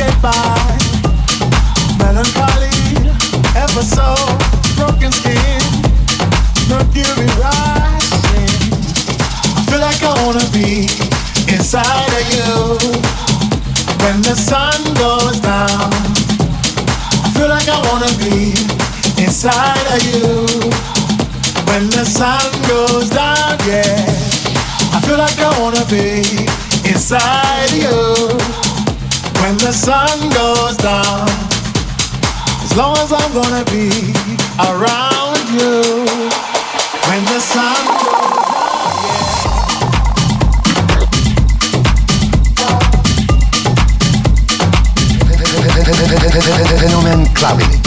get by. Melancholy, ever so broken skin, mercury rising. I feel like I wanna be inside of you when the sun goes down. I feel like I wanna be inside of you when the sun goes down. Yeah, I feel like I wanna be inside of you when the sun goes down. As long as I'm gonna be around you, when the sun goes down. Fenomen Clubbing.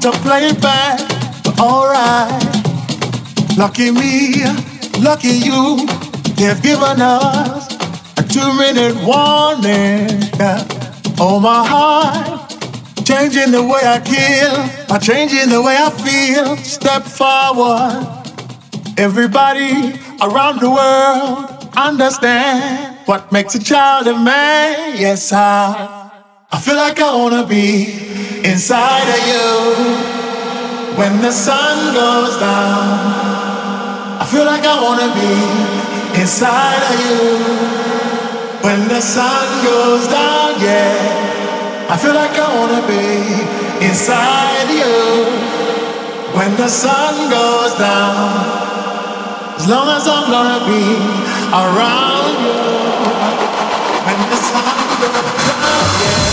To play it back, but alright. Lucky me, lucky you, they've given us a two minute warning. Oh, my heart, changing the way I kill, by changing the way I feel. Step forward. Everybody around the world understand what makes a child a man. Yes, I, I feel like I wanna be inside of you when the sun goes down. I feel like I wanna be inside of you when the sun goes down. Yeah, I feel like I wanna be inside of you when the sun goes down. As long as I'm gonna be around you when the sun goes down. Yeah.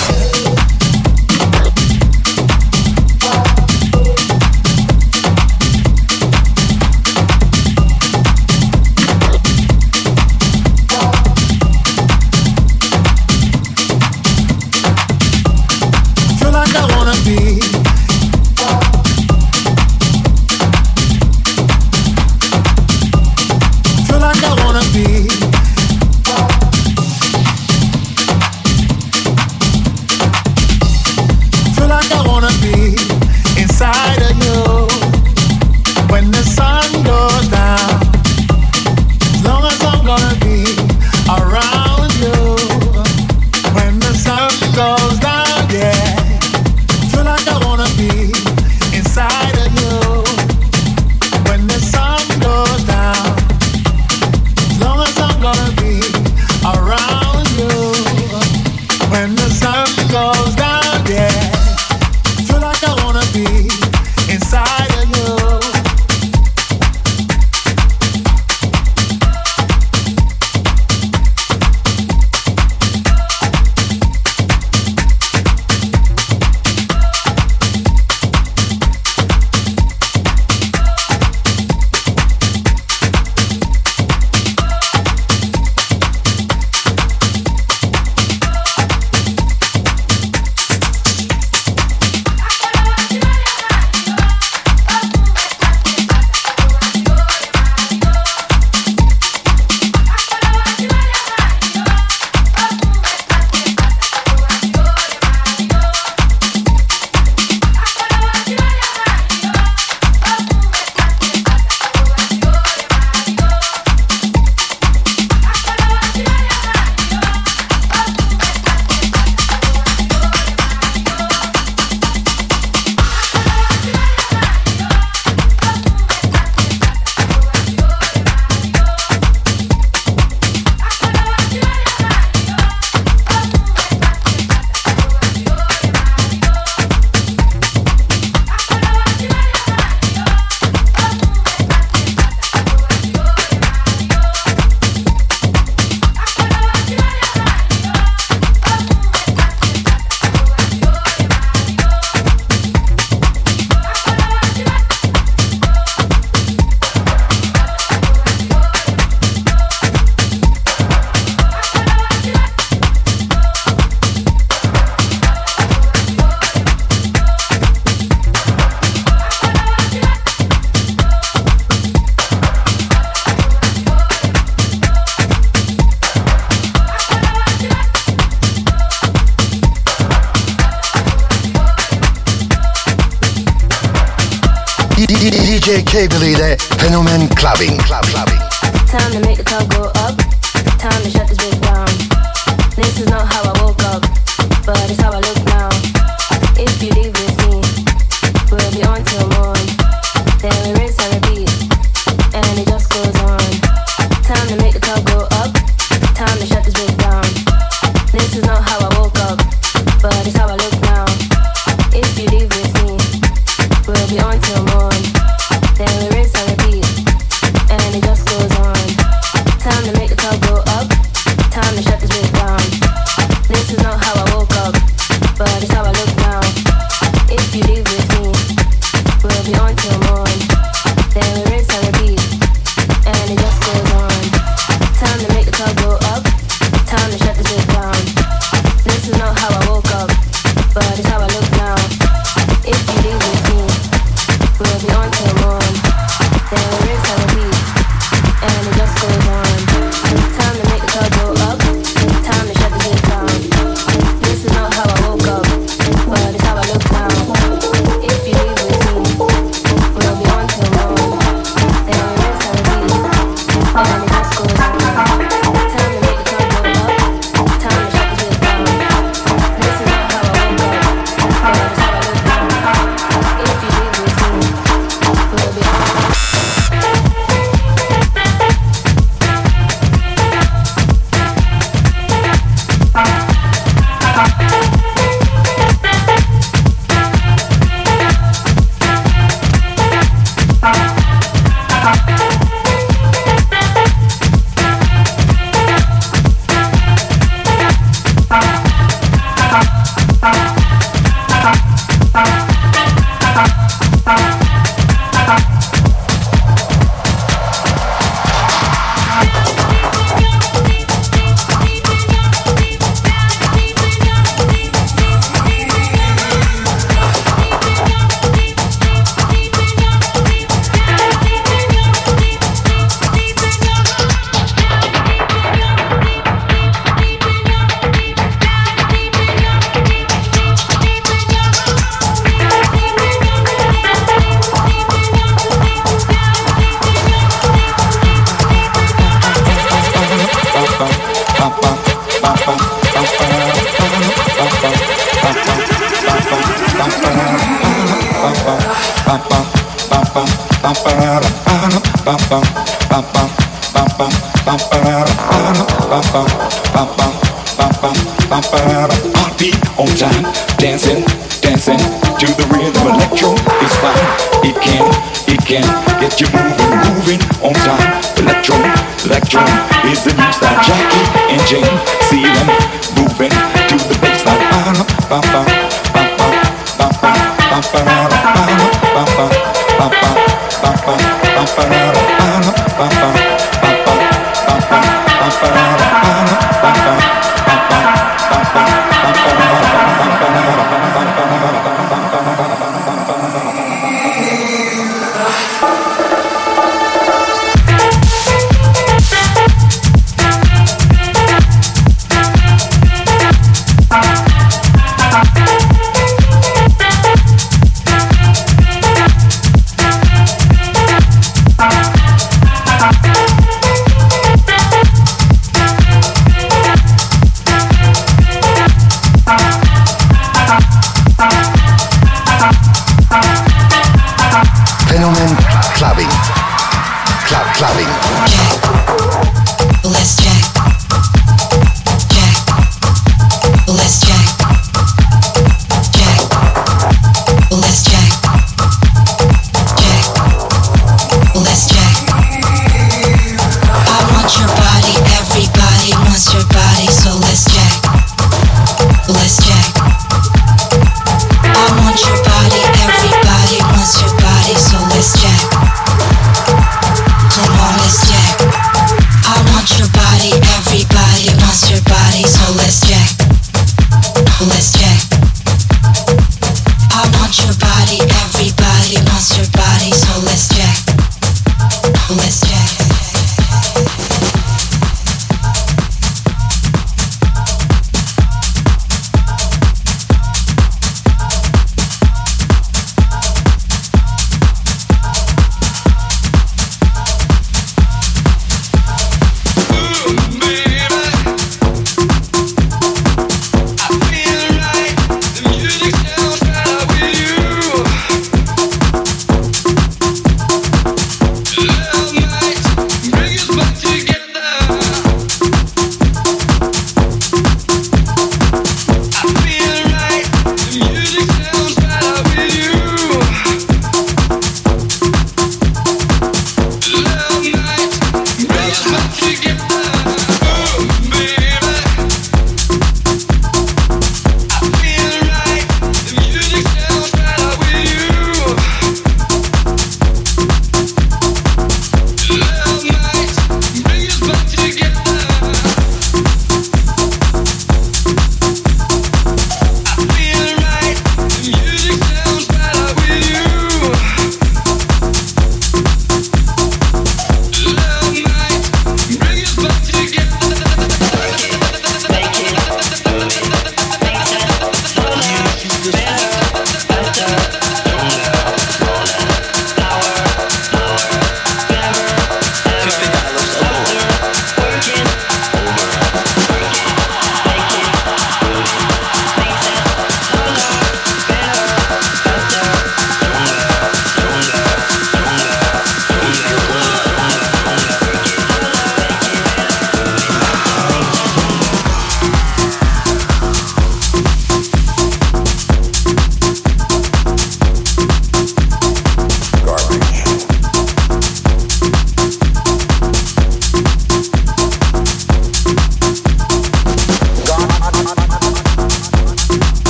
clubbing.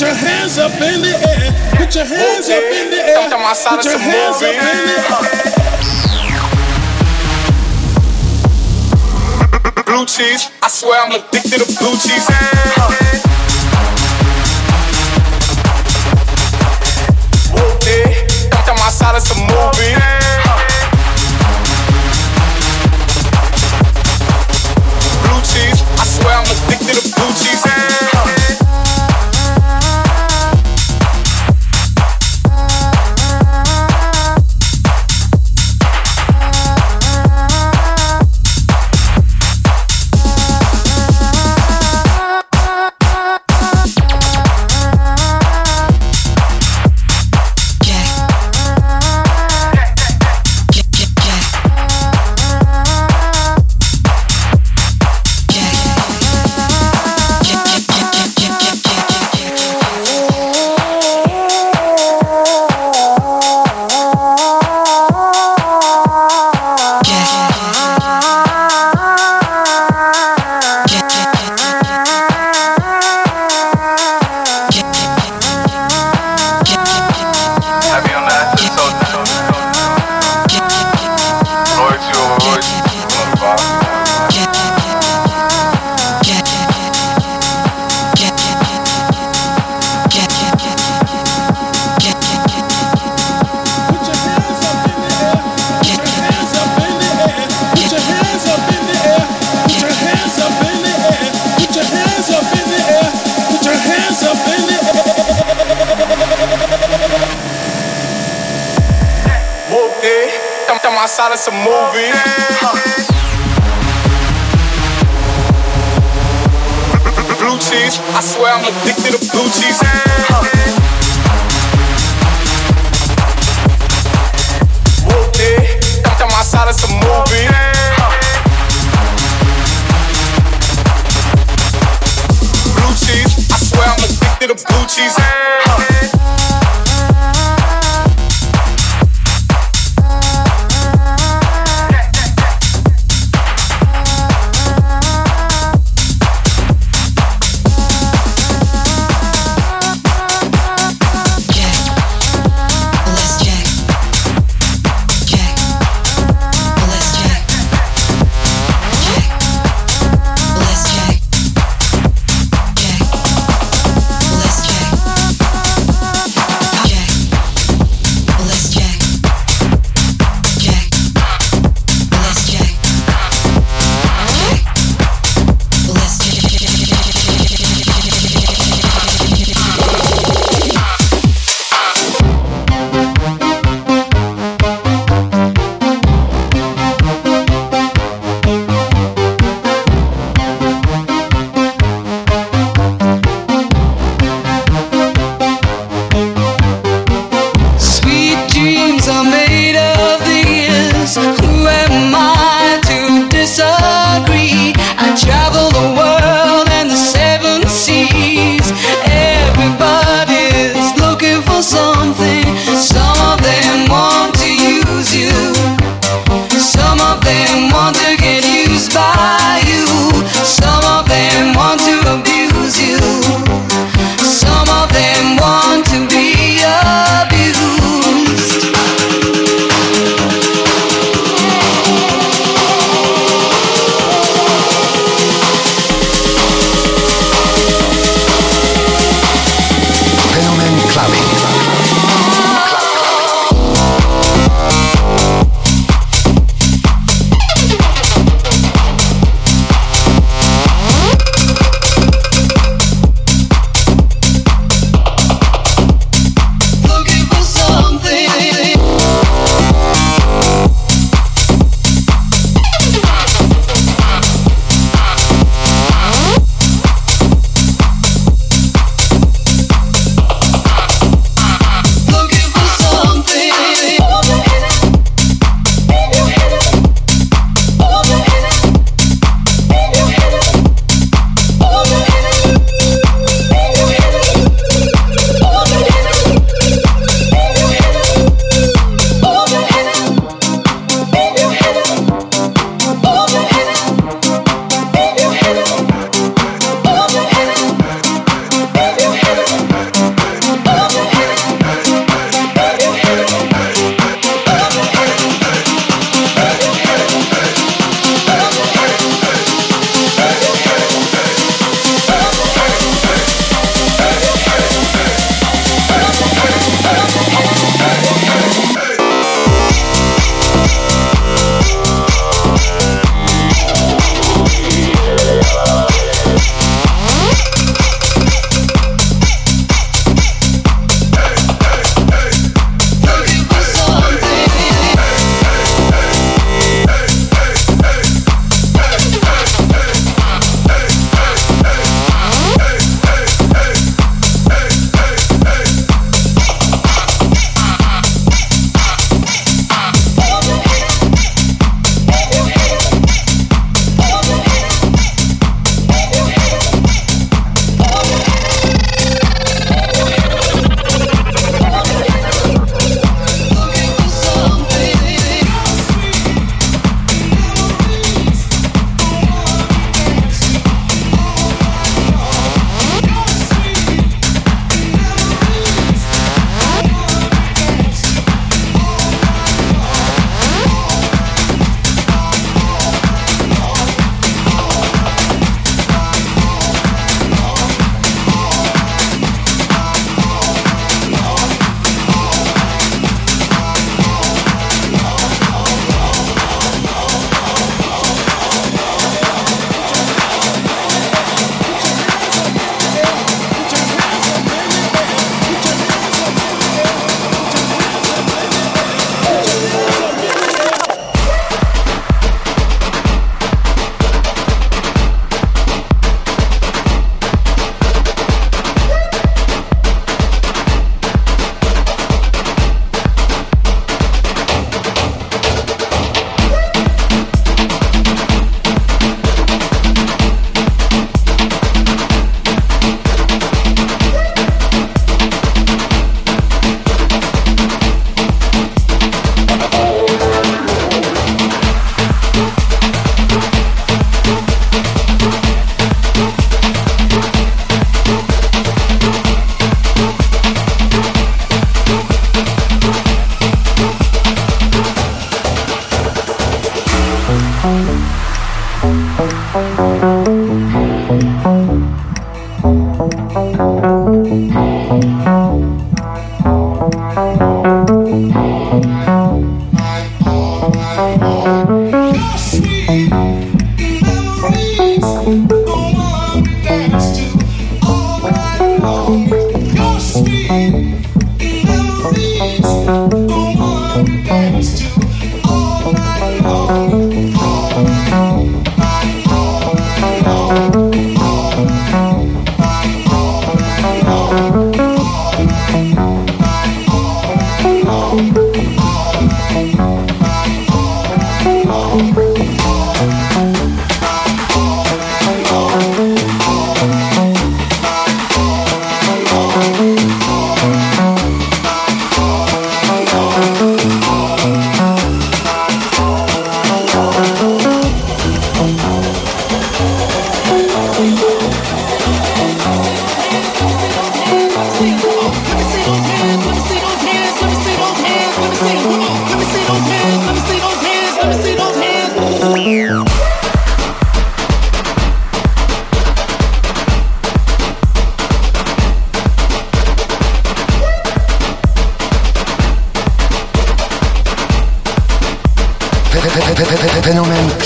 Put your hands up in the air. Put your hands up in the air. Put your hands up in the air. Blue cheese, I swear I'm addicted to blue cheese. It, come to my side, it's a movie. Blue cheese, I swear I'm addicted to blue cheese. Outside of some movie. Blue cheese, I swear I'm addicted to blue cheese. Whoop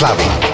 clubbing.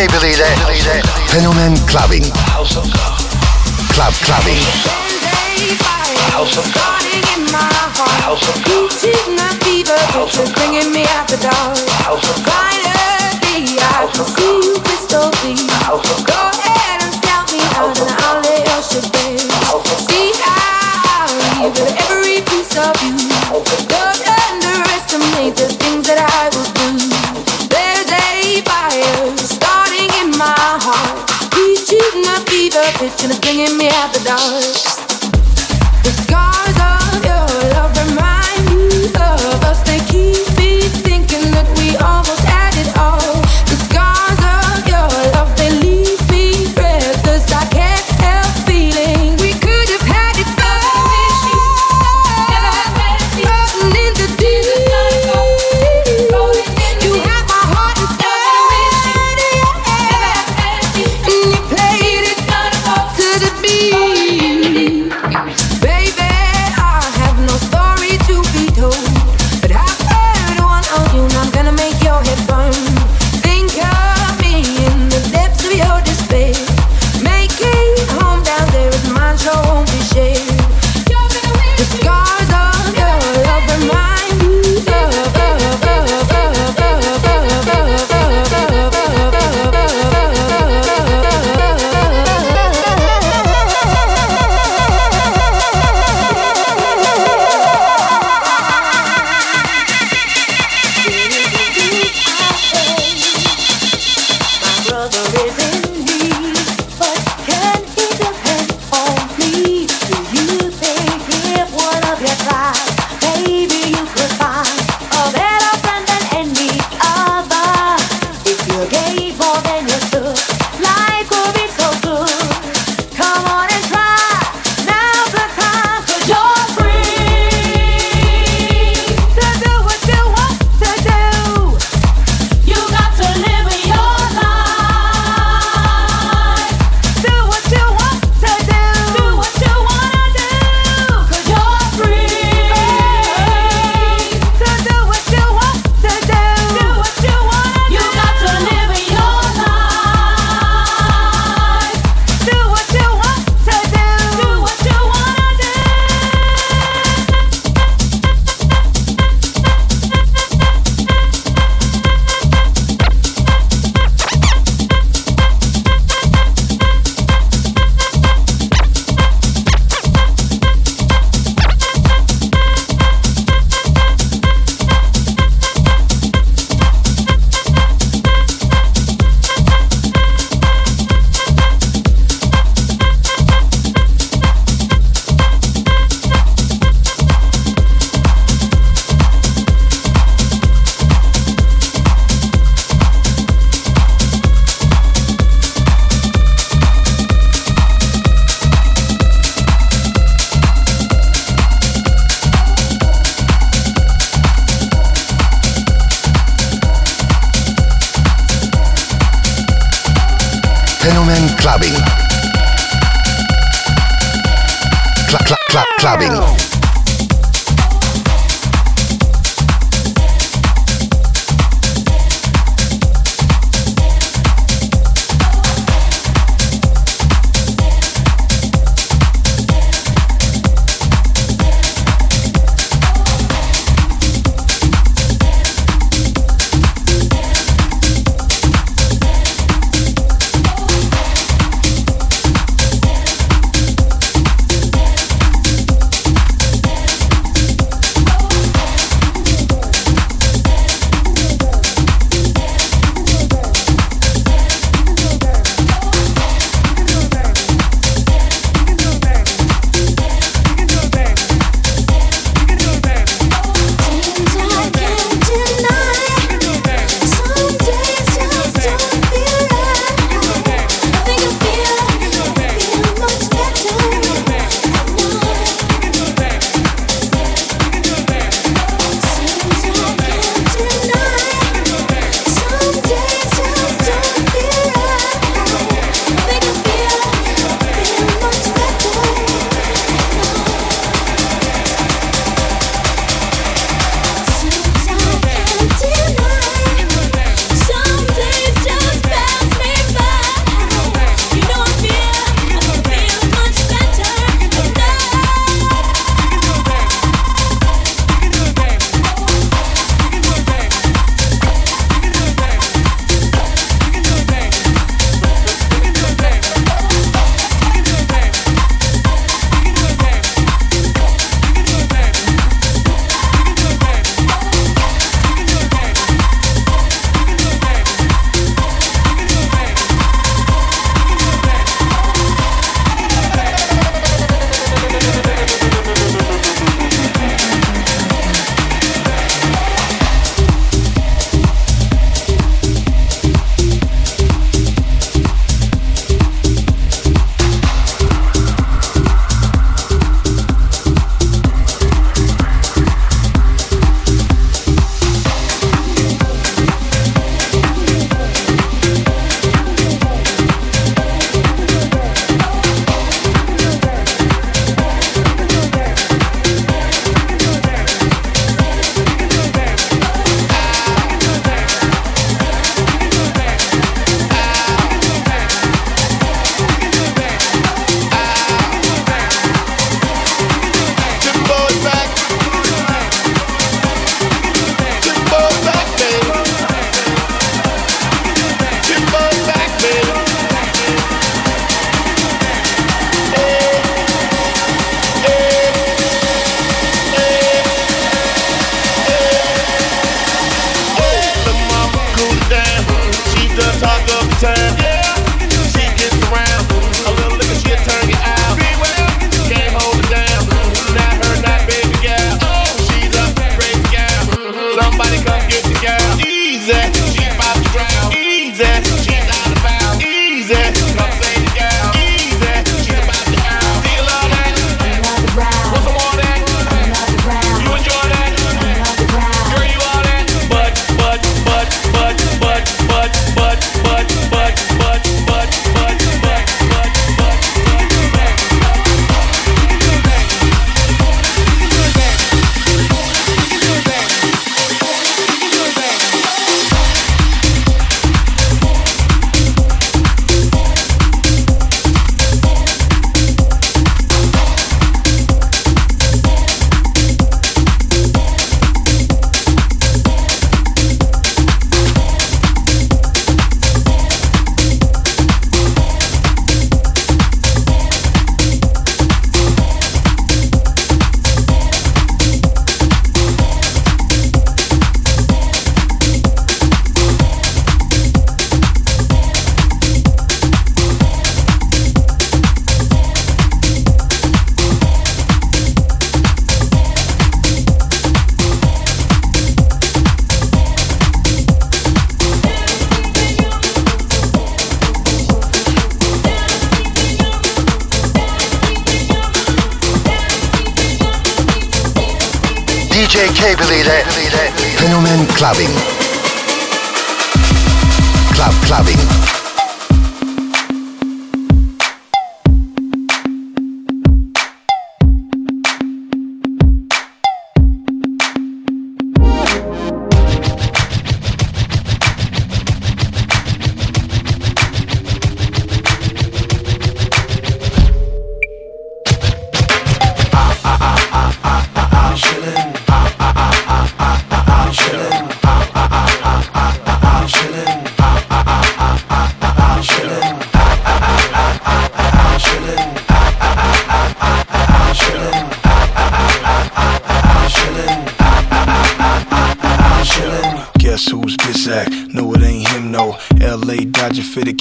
Believe that. Believe that. Clubbing. House of God. Club clubbing. House of God. House of God. My fever, bringing me out the dark. House of God. I can see you crystal clear. Go ahead and sell me out, and I'll lay your bare. See, I every piece of you. Don't underestimate the things that I will do. the pitch and it's bringing me out the dark. The scars are.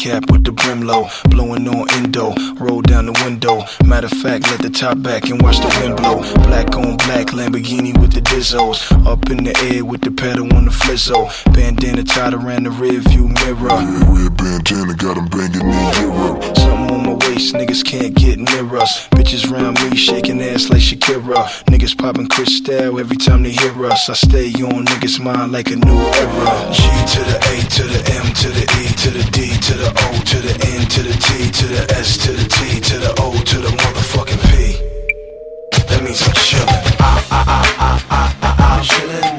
Cap with the brim low. Blowing on endo, roll down the window. Matter of fact, let the top back and watch the wind blow. Black on black Lamborghini with the dizzos. Up in the air with the pedal on the flizzo. Bandana tied around the rear view mirror. Yeah, red bandana got banging in Europe. Waist, niggas can't get near us. Bitches round me shaking ass like Shakira. Niggas popping crystal every time they hear us. I stay on niggas' mind like a new era. G to the A to the M to the E to the D to the O to the N to the T to the S to the T to the O to the motherfucking P. That means I'm chillin'. I'm chillin'.